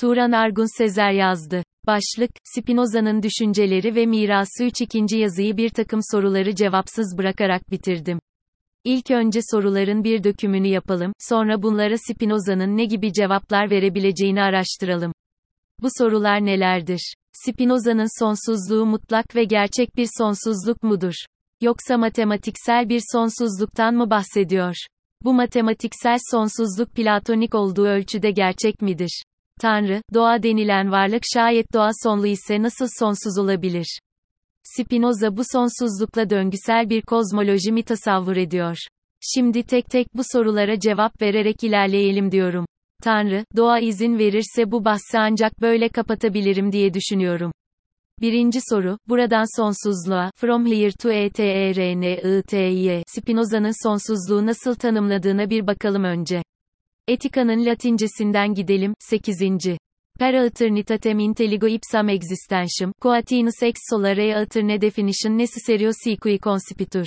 Turan Argun Sezer yazdı. Başlık, Spinoza'nın düşünceleri ve mirası 3 ikinci yazıyı bir takım soruları cevapsız bırakarak bitirdim. İlk önce soruların bir dökümünü yapalım, sonra bunlara Spinoza'nın ne gibi cevaplar verebileceğini araştıralım. Bu sorular nelerdir? Spinoza'nın sonsuzluğu mutlak ve gerçek bir sonsuzluk mudur? Yoksa matematiksel bir sonsuzluktan mı bahsediyor? Bu matematiksel sonsuzluk platonik olduğu ölçüde gerçek midir? Tanrı, doğa denilen varlık şayet doğa sonlu ise nasıl sonsuz olabilir? Spinoza bu sonsuzlukla döngüsel bir kozmoloji mi tasavvur ediyor? Şimdi tek tek bu sorulara cevap vererek ilerleyelim diyorum. Tanrı, doğa izin verirse bu bahsi ancak böyle kapatabilirim diye düşünüyorum. Birinci soru, buradan sonsuzluğa, from here to eternity, Spinoza'nın sonsuzluğu nasıl tanımladığına bir bakalım önce. Etika'nın latincesinden gidelim, 8. Per aeternitatem intelligo ipsam existentium, coatinus ex solare aeterne definition necessario siqui conspitur.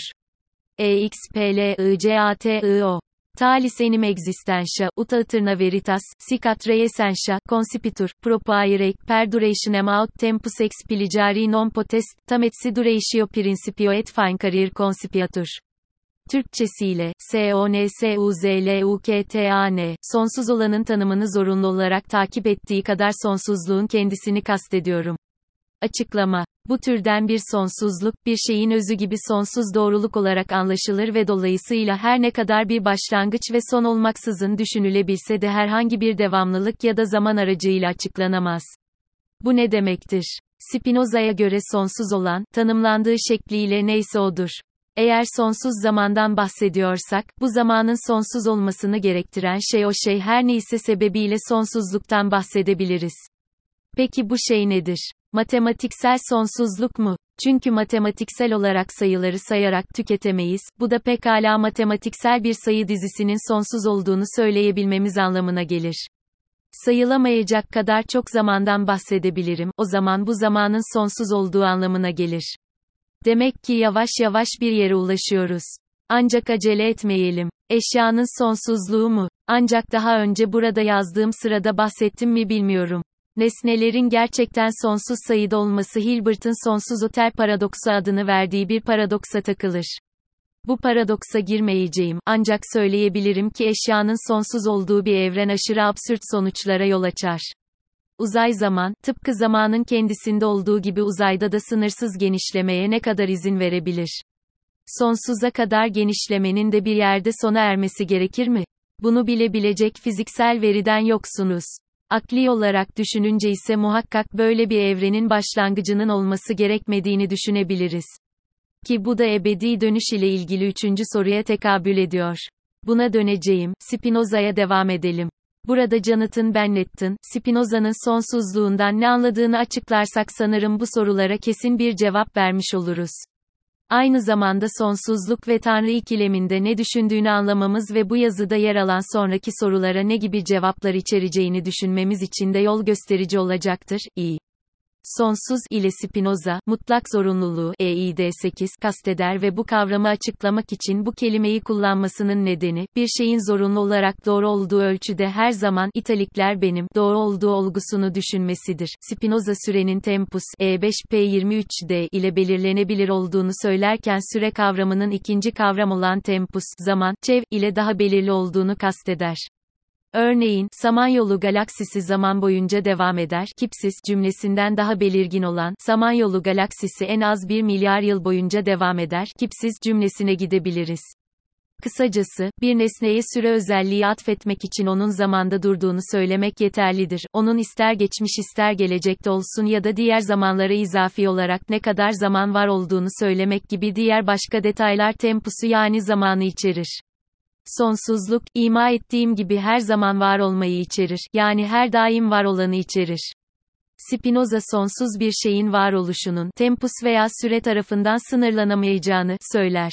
EXPLIGATIO. Talis enim existentia, ut aeterna veritas, sicat re essentia, conspitur, propaire, per durationem aut tempus expiligari non potest, tam et si duratio principio et fine career conspiatur. Türkçesiyle, S-O-N-S-U-Z-L-U-K-T-A-N, sonsuz olanın tanımını zorunlu olarak takip ettiği kadar sonsuzluğun kendisini kastediyorum. Açıklama. Bu türden bir sonsuzluk, bir şeyin özü gibi sonsuz doğruluk olarak anlaşılır ve dolayısıyla her ne kadar bir başlangıç ve son olmaksızın düşünülebilse de herhangi bir devamlılık ya da zaman aracıyla açıklanamaz. Bu ne demektir? Spinoza'ya göre sonsuz olan, tanımlandığı şekliyle neyse odur. Eğer sonsuz zamandan bahsediyorsak, bu zamanın sonsuz olmasını gerektiren şey o şey her neyse sebebiyle sonsuzluktan bahsedebiliriz. Peki bu şey nedir? Matematiksel sonsuzluk mu? Çünkü matematiksel olarak sayıları sayarak tüketemeyiz, bu da pekala matematiksel bir sayı dizisinin sonsuz olduğunu söyleyebilmemiz anlamına gelir. Sayılamayacak kadar çok zamandan bahsedebilirim, o zaman bu zamanın sonsuz olduğu anlamına gelir. Demek ki yavaş yavaş bir yere ulaşıyoruz. Ancak acele etmeyelim. Eşyanın sonsuzluğu mu? Ancak daha önce burada yazdığım sırada bahsettim mi bilmiyorum. Nesnelerin gerçekten sonsuz sayıda olması Hilbert'ın sonsuz otel paradoksu adını verdiği bir paradoksa takılır. Bu paradoksa girmeyeceğim, ancak söyleyebilirim ki eşyanın sonsuz olduğu bir evren aşırı absürt sonuçlara yol açar. Uzay zaman, tıpkı zamanın kendisinde olduğu gibi uzayda da sınırsız genişlemeye ne kadar izin verebilir? Sonsuza kadar genişlemenin de bir yerde sona ermesi gerekir mi? Bunu bilebilecek fiziksel veriden yoksunuz. Akli olarak düşününce ise muhakkak böyle bir evrenin başlangıcının olması gerekmediğini düşünebiliriz. Ki bu da ebedi dönüş ile ilgili üçüncü soruya tekabül ediyor. Buna döneceğim, Spinoza'ya devam edelim. Burada Jonathan Bennett'in, Spinoza'nın sonsuzluğundan ne anladığını açıklarsak sanırım bu sorulara kesin bir cevap vermiş oluruz. Aynı zamanda sonsuzluk ve Tanrı ikileminde ne düşündüğünü anlamamız ve bu yazıda yer alan sonraki sorulara ne gibi cevaplar içereceğini düşünmemiz için de yol gösterici olacaktır. İyi. Sonsuz ile Spinoza, mutlak zorunluluğu EID 8 kasteder ve bu kavramı açıklamak için bu kelimeyi kullanmasının nedeni, bir şeyin zorunlu olarak doğru olduğu ölçüde her zaman italikler benim doğru olduğu olgusunu düşünmesidir. Spinoza sürenin tempus E5P23D ile belirlenebilir olduğunu söylerken süre kavramının ikinci kavram olan tempus zaman çev ile daha belirli olduğunu kasteder. Örneğin, Samanyolu galaksisi zaman boyunca devam eder, kipsis cümlesinden daha belirgin olan, Samanyolu galaksisi en az 1 milyar yıl boyunca devam eder, kipsiz cümlesine gidebiliriz. Kısacası, bir nesneye süre özelliği atfetmek için onun zamanda durduğunu söylemek yeterlidir. Onun ister geçmiş ister gelecekte olsun ya da diğer zamanlara izafi olarak ne kadar zaman var olduğunu söylemek gibi diğer başka detaylar tempusu yani zamanı içerir. Sonsuzluk, ima ettiğim gibi her zaman var olmayı içerir, yani her daim var olanı içerir. Spinoza sonsuz bir şeyin varoluşunun tempus veya süre tarafından sınırlanamayacağını söyler.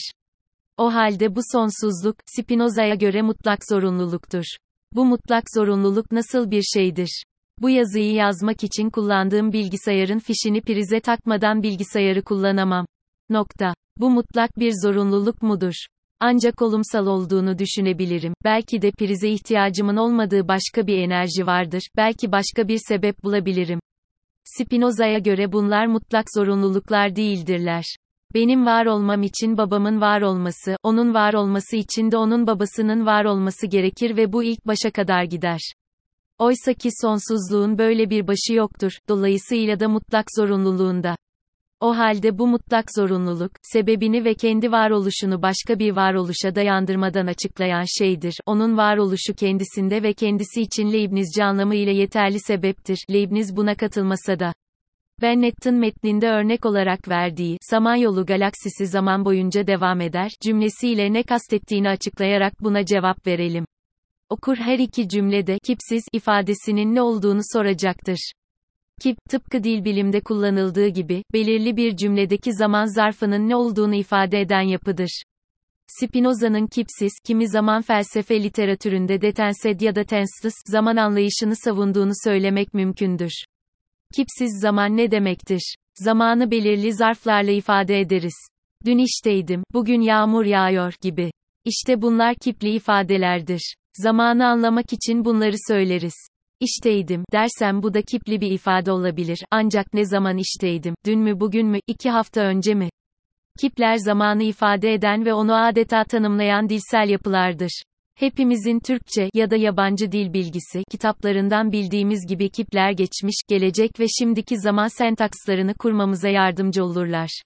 O halde bu sonsuzluk, Spinoza'ya göre mutlak zorunluluktur. Bu mutlak zorunluluk nasıl bir şeydir? Bu yazıyı yazmak için kullandığım bilgisayarın fişini prize takmadan bilgisayarı kullanamam. Nokta. Bu mutlak bir zorunluluk mudur? Ancak olumsal olduğunu düşünebilirim. Belki de prize ihtiyacımın olmadığı başka bir enerji vardır. Belki başka bir sebep bulabilirim. Spinoza'ya göre bunlar mutlak zorunluluklar değildirler. Benim var olmam için babamın var olması, onun var olması için de onun babasının var olması gerekir ve bu ilk başa kadar gider. Oysa ki sonsuzluğun böyle bir başı yoktur, dolayısıyla da mutlak zorunluluğunda. O halde bu mutlak zorunluluk, sebebini ve kendi varoluşunu başka bir varoluşa dayandırmadan açıklayan şeydir. Onun varoluşu kendisinde ve kendisi için Leibnizci anlamıyla yeterli sebeptir. Leibniz buna katılmasa da. Bennett'in metninde örnek olarak verdiği, Samanyolu galaksisi zaman boyunca devam eder, cümlesiyle ne kastettiğini açıklayarak buna cevap verelim. Okur her iki cümlede, kipsiz, ifadesinin ne olduğunu soracaktır. Kip, tıpkı dil bilimde kullanıldığı gibi, belirli bir cümledeki zaman zarfının ne olduğunu ifade eden yapıdır. Spinoza'nın kipsiz, kimi zaman felsefe literatüründe detensed ya da tenseless, zaman anlayışını savunduğunu söylemek mümkündür. Kipsiz zaman ne demektir? Zamanı belirli zarflarla ifade ederiz. Dün işteydim, bugün yağmur yağıyor gibi. İşte bunlar kipli ifadelerdir. Zamanı anlamak için bunları söyleriz. İşteydim dersem bu da kipli bir ifade olabilir. Ancak ne zaman işteydim? Dün mü bugün mü? iki hafta önce mi? Kipler zamanı ifade eden ve onu adeta tanımlayan dilsel yapılardır. Hepimizin Türkçe ya da yabancı dil bilgisi kitaplarından bildiğimiz gibi kipler geçmiş, gelecek ve şimdiki zaman sentakslarını kurmamıza yardımcı olurlar.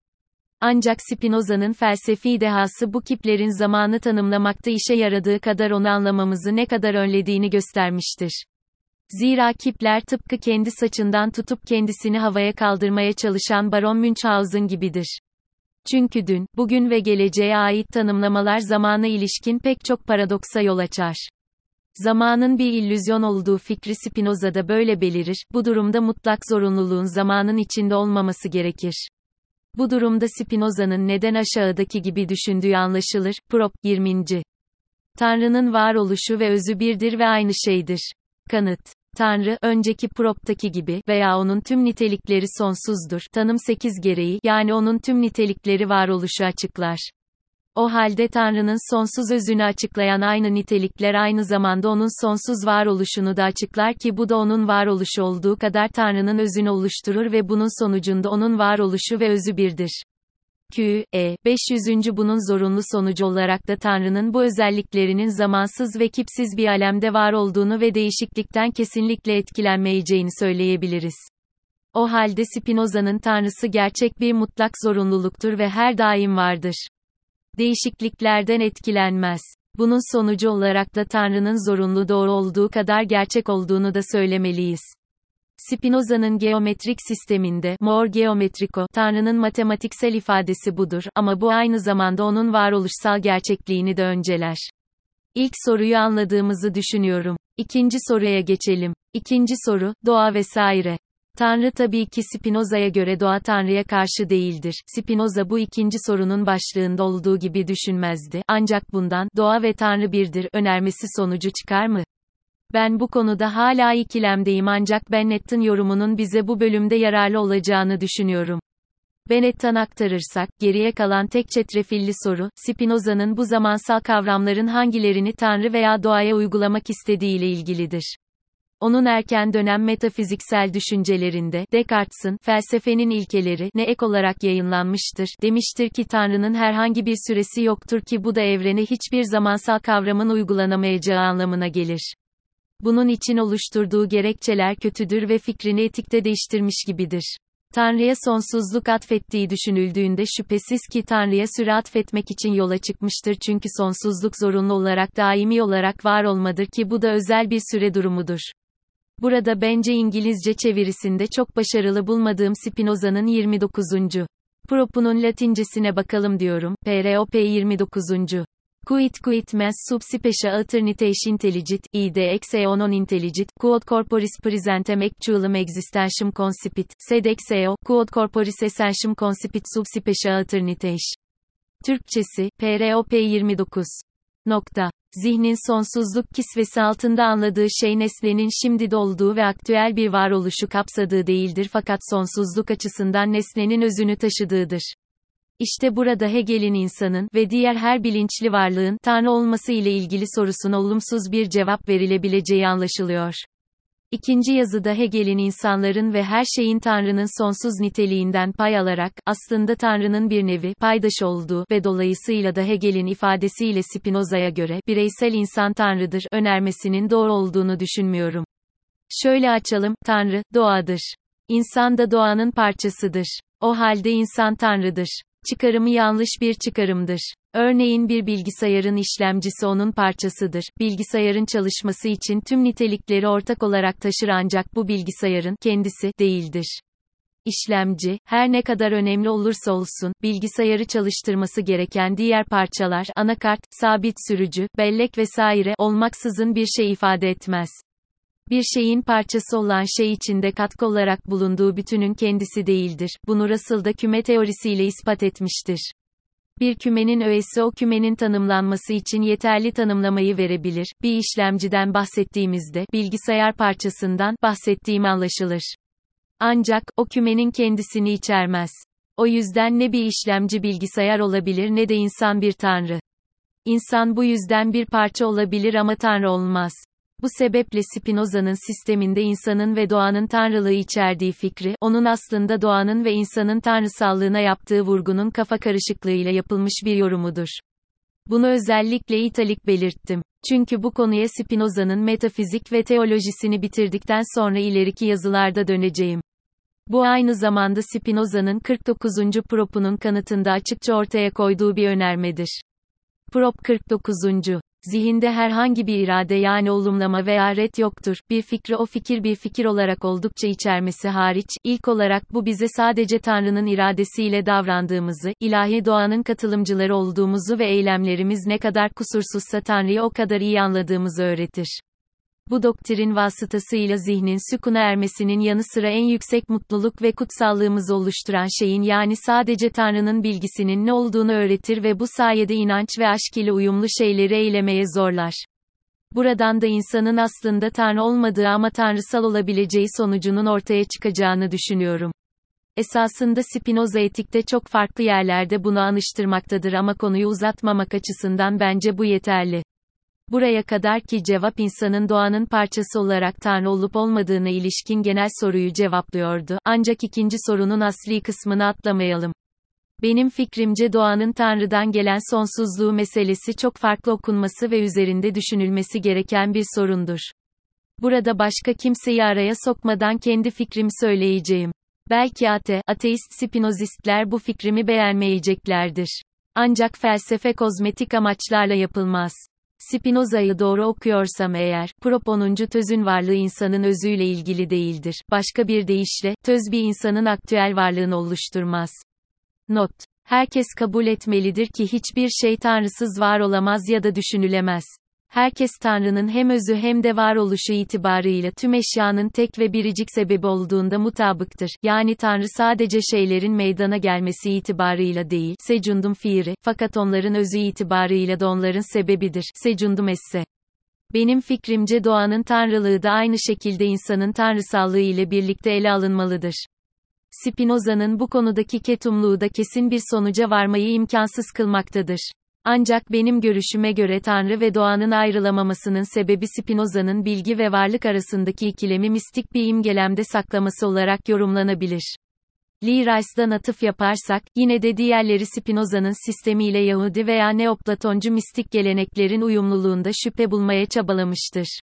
Ancak Spinoza'nın felsefi dehası bu kiplerin zamanı tanımlamakta işe yaradığı kadar onu anlamamızı ne kadar önlediğini göstermiştir. Zira Kipler tıpkı kendi saçından tutup kendisini havaya kaldırmaya çalışan Baron Münchhausen gibidir. Çünkü dün, bugün ve geleceğe ait tanımlamalar zamana ilişkin pek çok paradoksa yol açar. Zamanın bir illüzyon olduğu fikri Spinoza'da böyle belirir, bu durumda mutlak zorunluluğun zamanın içinde olmaması gerekir. Bu durumda Spinoza'nın neden aşağıdaki gibi düşündüğü anlaşılır. Prop 20. Tanrı'nın varoluşu ve özü birdir ve aynı şeydir. Kanıt. Tanrı, önceki proptaki gibi veya onun tüm nitelikleri sonsuzdur. Tanım 8 gereği, yani onun tüm nitelikleri varoluşu açıklar. O halde Tanrı'nın sonsuz özünü açıklayan aynı nitelikler aynı zamanda onun sonsuz varoluşunu da açıklar ki bu da onun varoluşu olduğu kadar Tanrı'nın özünü oluşturur ve bunun sonucunda onun varoluşu ve özü birdir. Q, E, 500. bunun zorunlu sonucu olarak da Tanrı'nın bu özelliklerinin zamansız ve kipsiz bir alemde var olduğunu ve değişiklikten kesinlikle etkilenmeyeceğini söyleyebiliriz. O halde Spinoza'nın Tanrısı gerçek bir mutlak zorunluluktur ve her daim vardır. Değişikliklerden etkilenmez. Bunun sonucu olarak da Tanrı'nın zorunlu doğru olduğu kadar gerçek olduğunu da söylemeliyiz. Spinoza'nın geometrik sisteminde, mor geometriko, Tanrı'nın matematiksel ifadesi budur, ama bu aynı zamanda onun varoluşsal gerçekliğini de önceler. İlk soruyu anladığımızı düşünüyorum. İkinci soruya geçelim. İkinci soru, doğa vesaire. Tanrı tabii ki Spinoza'ya göre doğa Tanrı'ya karşı değildir. Spinoza bu ikinci sorunun başlığında olduğu gibi düşünmezdi. Ancak bundan, doğa ve Tanrı birdir, önermesi sonucu çıkar mı? Ben bu konuda hala ikilemdeyim ancak Bennett'in yorumunun bize bu bölümde yararlı olacağını düşünüyorum. Bennett'tan aktarırsak, geriye kalan tek çetrefilli soru, Spinoza'nın bu zamansal kavramların hangilerini Tanrı veya doğaya uygulamak istediğiyle ilgilidir. Onun erken dönem metafiziksel düşüncelerinde, Descartes'in, felsefenin ilkeleri, ne ek olarak yayınlanmıştır, demiştir ki Tanrı'nın herhangi bir süresi yoktur ki bu da evrene hiçbir zamansal kavramın uygulanamayacağı anlamına gelir bunun için oluşturduğu gerekçeler kötüdür ve fikrini etikte değiştirmiş gibidir. Tanrı'ya sonsuzluk atfettiği düşünüldüğünde şüphesiz ki Tanrı'ya süre atfetmek için yola çıkmıştır çünkü sonsuzluk zorunlu olarak daimi olarak var olmadır ki bu da özel bir süre durumudur. Burada bence İngilizce çevirisinde çok başarılı bulmadığım Spinoza'nın 29. Propunun latincesine bakalım diyorum. PROP 29. Quid quid mens subspecie alternitation intelligit, id exeo non intelligit, quod corporis presentem actualem existentium concipit, sed exeo, quod corporis essentium concipit subspecie alternitation. Türkçesi, PROP 29. Nokta. Zihnin sonsuzluk kisvesi altında anladığı şey nesnenin şimdi olduğu ve aktüel bir varoluşu kapsadığı değildir fakat sonsuzluk açısından nesnenin özünü taşıdığıdır. İşte burada Hegel'in insanın ve diğer her bilinçli varlığın Tanrı olması ile ilgili sorusuna olumsuz bir cevap verilebileceği anlaşılıyor. İkinci yazıda Hegel'in insanların ve her şeyin Tanrı'nın sonsuz niteliğinden pay alarak, aslında Tanrı'nın bir nevi, paydaş olduğu ve dolayısıyla da Hegel'in ifadesiyle Spinoza'ya göre, bireysel insan Tanrı'dır, önermesinin doğru olduğunu düşünmüyorum. Şöyle açalım, Tanrı, doğadır. İnsan da doğanın parçasıdır. O halde insan Tanrı'dır. Çıkarımı yanlış bir çıkarımdır. Örneğin bir bilgisayarın işlemcisi onun parçasıdır. Bilgisayarın çalışması için tüm nitelikleri ortak olarak taşır ancak bu bilgisayarın kendisi değildir. İşlemci, her ne kadar önemli olursa olsun, bilgisayarı çalıştırması gereken diğer parçalar, anakart, sabit sürücü, bellek vesaire olmaksızın bir şey ifade etmez. Bir şeyin parçası olan şey içinde katkı olarak bulunduğu bütünün kendisi değildir. Bunu Russell da küme teorisiyle ispat etmiştir. Bir kümenin öğesi o kümenin tanımlanması için yeterli tanımlamayı verebilir. Bir işlemciden bahsettiğimizde, bilgisayar parçasından bahsettiğim anlaşılır. Ancak, o kümenin kendisini içermez. O yüzden ne bir işlemci bilgisayar olabilir ne de insan bir tanrı. İnsan bu yüzden bir parça olabilir ama tanrı olmaz. Bu sebeple Spinoza'nın sisteminde insanın ve doğanın tanrılığı içerdiği fikri, onun aslında doğanın ve insanın tanrısallığına yaptığı vurgunun kafa karışıklığıyla yapılmış bir yorumudur. Bunu özellikle italik belirttim. Çünkü bu konuya Spinoza'nın metafizik ve teolojisini bitirdikten sonra ileriki yazılarda döneceğim. Bu aynı zamanda Spinoza'nın 49. propunun kanıtında açıkça ortaya koyduğu bir önermedir. Prop 49. Zihinde herhangi bir irade yani olumlama veya ret yoktur. Bir fikri o fikir bir fikir olarak oldukça içermesi hariç, ilk olarak bu bize sadece Tanrı'nın iradesiyle davrandığımızı, ilahi doğanın katılımcıları olduğumuzu ve eylemlerimiz ne kadar kusursuzsa Tanrı'yı o kadar iyi anladığımızı öğretir. Bu doktrin vasıtasıyla zihnin sükuna ermesinin yanı sıra en yüksek mutluluk ve kutsallığımızı oluşturan şeyin yani sadece Tanrı'nın bilgisinin ne olduğunu öğretir ve bu sayede inanç ve aşk ile uyumlu şeyleri eylemeye zorlar. Buradan da insanın aslında Tanrı olmadığı ama tanrısal olabileceği sonucunun ortaya çıkacağını düşünüyorum. Esasında Spinoza etikte çok farklı yerlerde bunu anıştırmaktadır ama konuyu uzatmamak açısından bence bu yeterli. Buraya kadar ki cevap insanın doğanın parçası olarak Tanrı olup olmadığına ilişkin genel soruyu cevaplıyordu. Ancak ikinci sorunun asli kısmını atlamayalım. Benim fikrimce doğanın Tanrı'dan gelen sonsuzluğu meselesi çok farklı okunması ve üzerinde düşünülmesi gereken bir sorundur. Burada başka kimseyi araya sokmadan kendi fikrimi söyleyeceğim. Belki ate, ateist spinozistler bu fikrimi beğenmeyeceklerdir. Ancak felsefe kozmetik amaçlarla yapılmaz. Spinoza'yı doğru okuyorsam eğer, prop 10. tözün varlığı insanın özüyle ilgili değildir. Başka bir deyişle, töz bir insanın aktüel varlığını oluşturmaz. Not. Herkes kabul etmelidir ki hiçbir şey tanrısız var olamaz ya da düşünülemez. Herkes Tanrı'nın hem özü hem de varoluşu itibarıyla tüm eşyanın tek ve biricik sebebi olduğunda mutabıktır. Yani Tanrı sadece şeylerin meydana gelmesi itibarıyla değil, secundum fiiri, fakat onların özü itibarıyla da onların sebebidir. Secundum esse. Benim fikrimce doğanın tanrılığı da aynı şekilde insanın tanrısallığı ile birlikte ele alınmalıdır. Spinoza'nın bu konudaki ketumluğu da kesin bir sonuca varmayı imkansız kılmaktadır. Ancak benim görüşüme göre Tanrı ve doğanın ayrılamamasının sebebi Spinoza'nın bilgi ve varlık arasındaki ikilemi mistik bir imgelemde saklaması olarak yorumlanabilir. Lee Rice'dan atıf yaparsak, yine de diğerleri Spinoza'nın sistemiyle Yahudi veya Neoplatoncu mistik geleneklerin uyumluluğunda şüphe bulmaya çabalamıştır.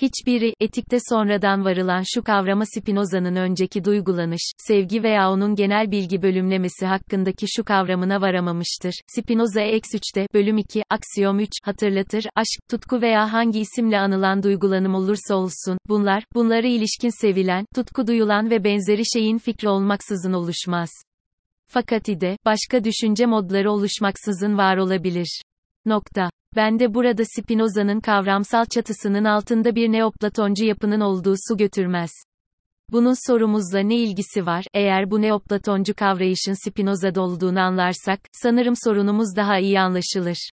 Hiçbiri, etikte sonradan varılan şu kavrama Spinoza'nın önceki duygulanış, sevgi veya onun genel bilgi bölümlemesi hakkındaki şu kavramına varamamıştır. Spinoza X3'te, bölüm 2, aksiyom 3, hatırlatır, aşk, tutku veya hangi isimle anılan duygulanım olursa olsun, bunlar, bunları ilişkin sevilen, tutku duyulan ve benzeri şeyin fikri olmaksızın oluşmaz. Fakat ide, başka düşünce modları oluşmaksızın var olabilir. Nokta. Ben de burada Spinoza'nın kavramsal çatısının altında bir neoplatoncu yapının olduğu su götürmez. Bunun sorumuzla ne ilgisi var? Eğer bu neoplatoncu kavrayışın Spinoza'da olduğunu anlarsak, sanırım sorunumuz daha iyi anlaşılır.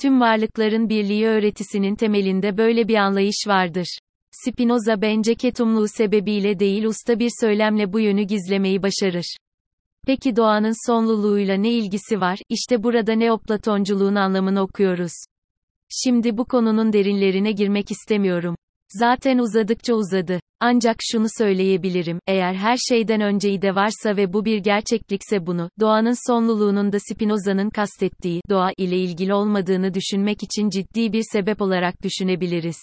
Tüm varlıkların birliği öğretisinin temelinde böyle bir anlayış vardır. Spinoza bence ketumluğu sebebiyle değil usta bir söylemle bu yönü gizlemeyi başarır. Peki doğanın sonluluğuyla ne ilgisi var? İşte burada neoplatonculuğun anlamını okuyoruz. Şimdi bu konunun derinlerine girmek istemiyorum. Zaten uzadıkça uzadı. Ancak şunu söyleyebilirim, eğer her şeyden önceyi de varsa ve bu bir gerçeklikse bunu, doğanın sonluluğunun da Spinoza'nın kastettiği, doğa ile ilgili olmadığını düşünmek için ciddi bir sebep olarak düşünebiliriz.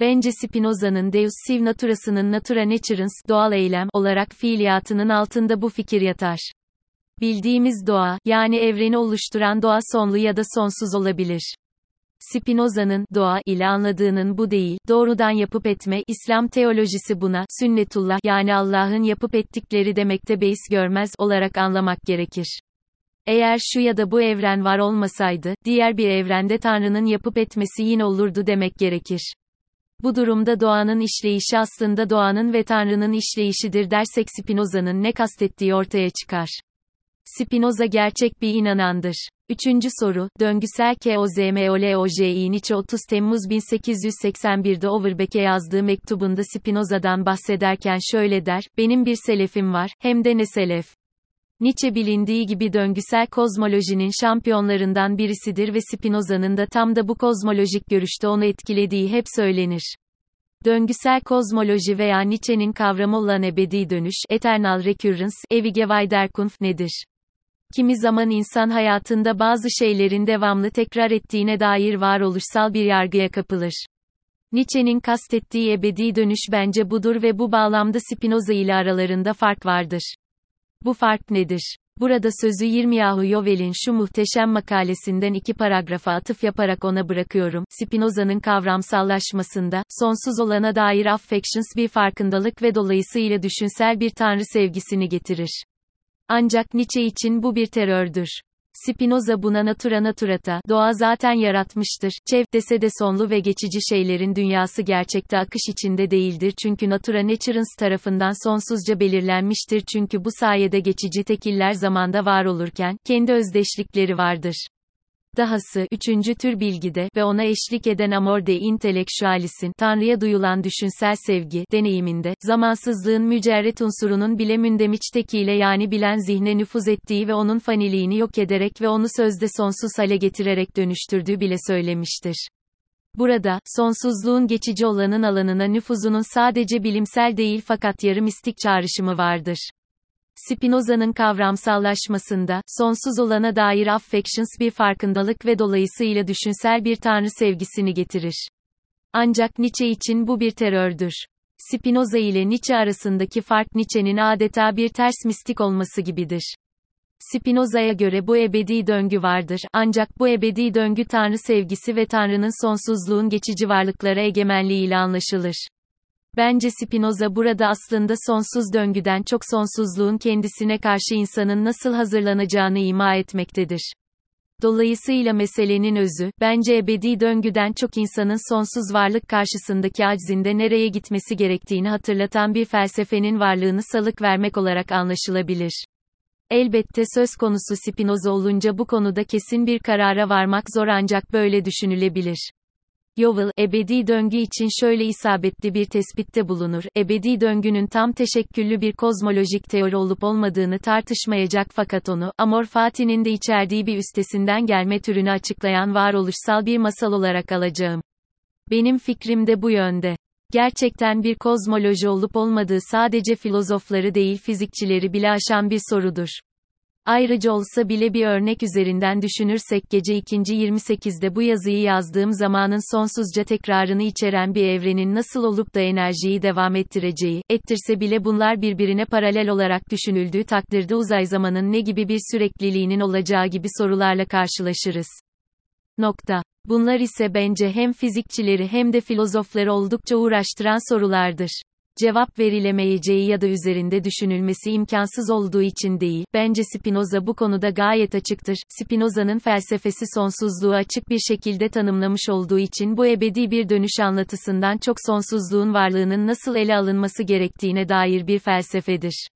Bence Spinoza'nın Deus Siv Naturas'ının Natura Naturans, doğal eylem, olarak fiiliyatının altında bu fikir yatar. Bildiğimiz doğa, yani evreni oluşturan doğa sonlu ya da sonsuz olabilir. Spinoza'nın doğa ile anladığının bu değil, doğrudan yapıp etme, İslam teolojisi buna, sünnetullah, yani Allah'ın yapıp ettikleri demekte beis görmez, olarak anlamak gerekir. Eğer şu ya da bu evren var olmasaydı, diğer bir evrende Tanrı'nın yapıp etmesi yine olurdu demek gerekir. Bu durumda doğanın işleyişi aslında doğanın ve Tanrı'nın işleyişidir dersek Spinoza'nın ne kastettiği ortaya çıkar. Spinoza gerçek bir inanandır. Üçüncü soru, döngüsel KOZMOLOJI Nietzsche 30 Temmuz 1881'de Overbeck'e yazdığı mektubunda Spinoza'dan bahsederken şöyle der, benim bir selefim var, hem de ne selef. Nietzsche bilindiği gibi döngüsel kozmolojinin şampiyonlarından birisidir ve Spinoza'nın da tam da bu kozmolojik görüşte onu etkilediği hep söylenir. Döngüsel kozmoloji veya Nietzsche'nin kavramı olan ebedi dönüş, eternal recurrence, ewige Wiederkunft nedir? Kimi zaman insan hayatında bazı şeylerin devamlı tekrar ettiğine dair varoluşsal bir yargıya kapılır. Nietzsche'nin kastettiği ebedi dönüş bence budur ve bu bağlamda Spinoza ile aralarında fark vardır. Bu fark nedir? Burada sözü Yirmiyahu Yovel'in şu muhteşem makalesinden iki paragrafa atıf yaparak ona bırakıyorum. Spinoza'nın kavramsallaşmasında, sonsuz olana dair affections bir farkındalık ve dolayısıyla düşünsel bir tanrı sevgisini getirir. Ancak Nietzsche için bu bir terördür. Spinoza buna natura naturata, doğa zaten yaratmıştır, çev, dese de sonlu ve geçici şeylerin dünyası gerçekte akış içinde değildir çünkü natura naturans tarafından sonsuzca belirlenmiştir çünkü bu sayede geçici tekiller zamanda var olurken, kendi özdeşlikleri vardır. Dahası, üçüncü tür bilgide ve ona eşlik eden amor de intellectualis'in, Tanrı'ya duyulan düşünsel sevgi, deneyiminde, zamansızlığın mücerret unsurunun bile mündemiçtekiyle yani bilen zihne nüfuz ettiği ve onun faniliğini yok ederek ve onu sözde sonsuz hale getirerek dönüştürdüğü bile söylemiştir. Burada, sonsuzluğun geçici olanın alanına nüfuzunun sadece bilimsel değil fakat yarı mistik çağrışımı vardır. Spinoza'nın kavramsallaşmasında, sonsuz olana dair affections bir farkındalık ve dolayısıyla düşünsel bir tanrı sevgisini getirir. Ancak Nietzsche için bu bir terördür. Spinoza ile Nietzsche arasındaki fark Nietzsche'nin adeta bir ters mistik olması gibidir. Spinoza'ya göre bu ebedi döngü vardır, ancak bu ebedi döngü Tanrı sevgisi ve Tanrı'nın sonsuzluğun geçici varlıklara egemenliğiyle anlaşılır. Bence Spinoza burada aslında sonsuz döngüden çok sonsuzluğun kendisine karşı insanın nasıl hazırlanacağını ima etmektedir. Dolayısıyla meselenin özü, bence ebedi döngüden çok insanın sonsuz varlık karşısındaki aczinde nereye gitmesi gerektiğini hatırlatan bir felsefenin varlığını salık vermek olarak anlaşılabilir. Elbette söz konusu Spinoza olunca bu konuda kesin bir karara varmak zor ancak böyle düşünülebilir. Yovel, ebedi döngü için şöyle isabetli bir tespitte bulunur, ebedi döngünün tam teşekküllü bir kozmolojik teori olup olmadığını tartışmayacak fakat onu, Amor Fati'nin de içerdiği bir üstesinden gelme türünü açıklayan varoluşsal bir masal olarak alacağım. Benim fikrim de bu yönde. Gerçekten bir kozmoloji olup olmadığı sadece filozofları değil fizikçileri bile aşan bir sorudur. Ayrıca olsa bile bir örnek üzerinden düşünürsek gece 2. 28'de bu yazıyı yazdığım zamanın sonsuzca tekrarını içeren bir evrenin nasıl olup da enerjiyi devam ettireceği, ettirse bile bunlar birbirine paralel olarak düşünüldüğü takdirde uzay zamanın ne gibi bir sürekliliğinin olacağı gibi sorularla karşılaşırız. Nokta. Bunlar ise bence hem fizikçileri hem de filozofları oldukça uğraştıran sorulardır cevap verilemeyeceği ya da üzerinde düşünülmesi imkansız olduğu için değil, bence Spinoza bu konuda gayet açıktır. Spinoza'nın felsefesi sonsuzluğu açık bir şekilde tanımlamış olduğu için bu ebedi bir dönüş anlatısından çok sonsuzluğun varlığının nasıl ele alınması gerektiğine dair bir felsefedir.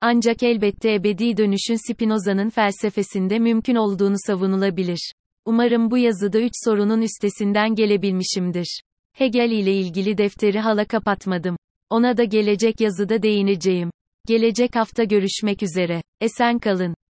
Ancak elbette ebedi dönüşün Spinoza'nın felsefesinde mümkün olduğunu savunulabilir. Umarım bu yazıda üç sorunun üstesinden gelebilmişimdir. Hegel ile ilgili defteri hala kapatmadım. Ona da gelecek yazıda değineceğim. Gelecek hafta görüşmek üzere. Esen kalın.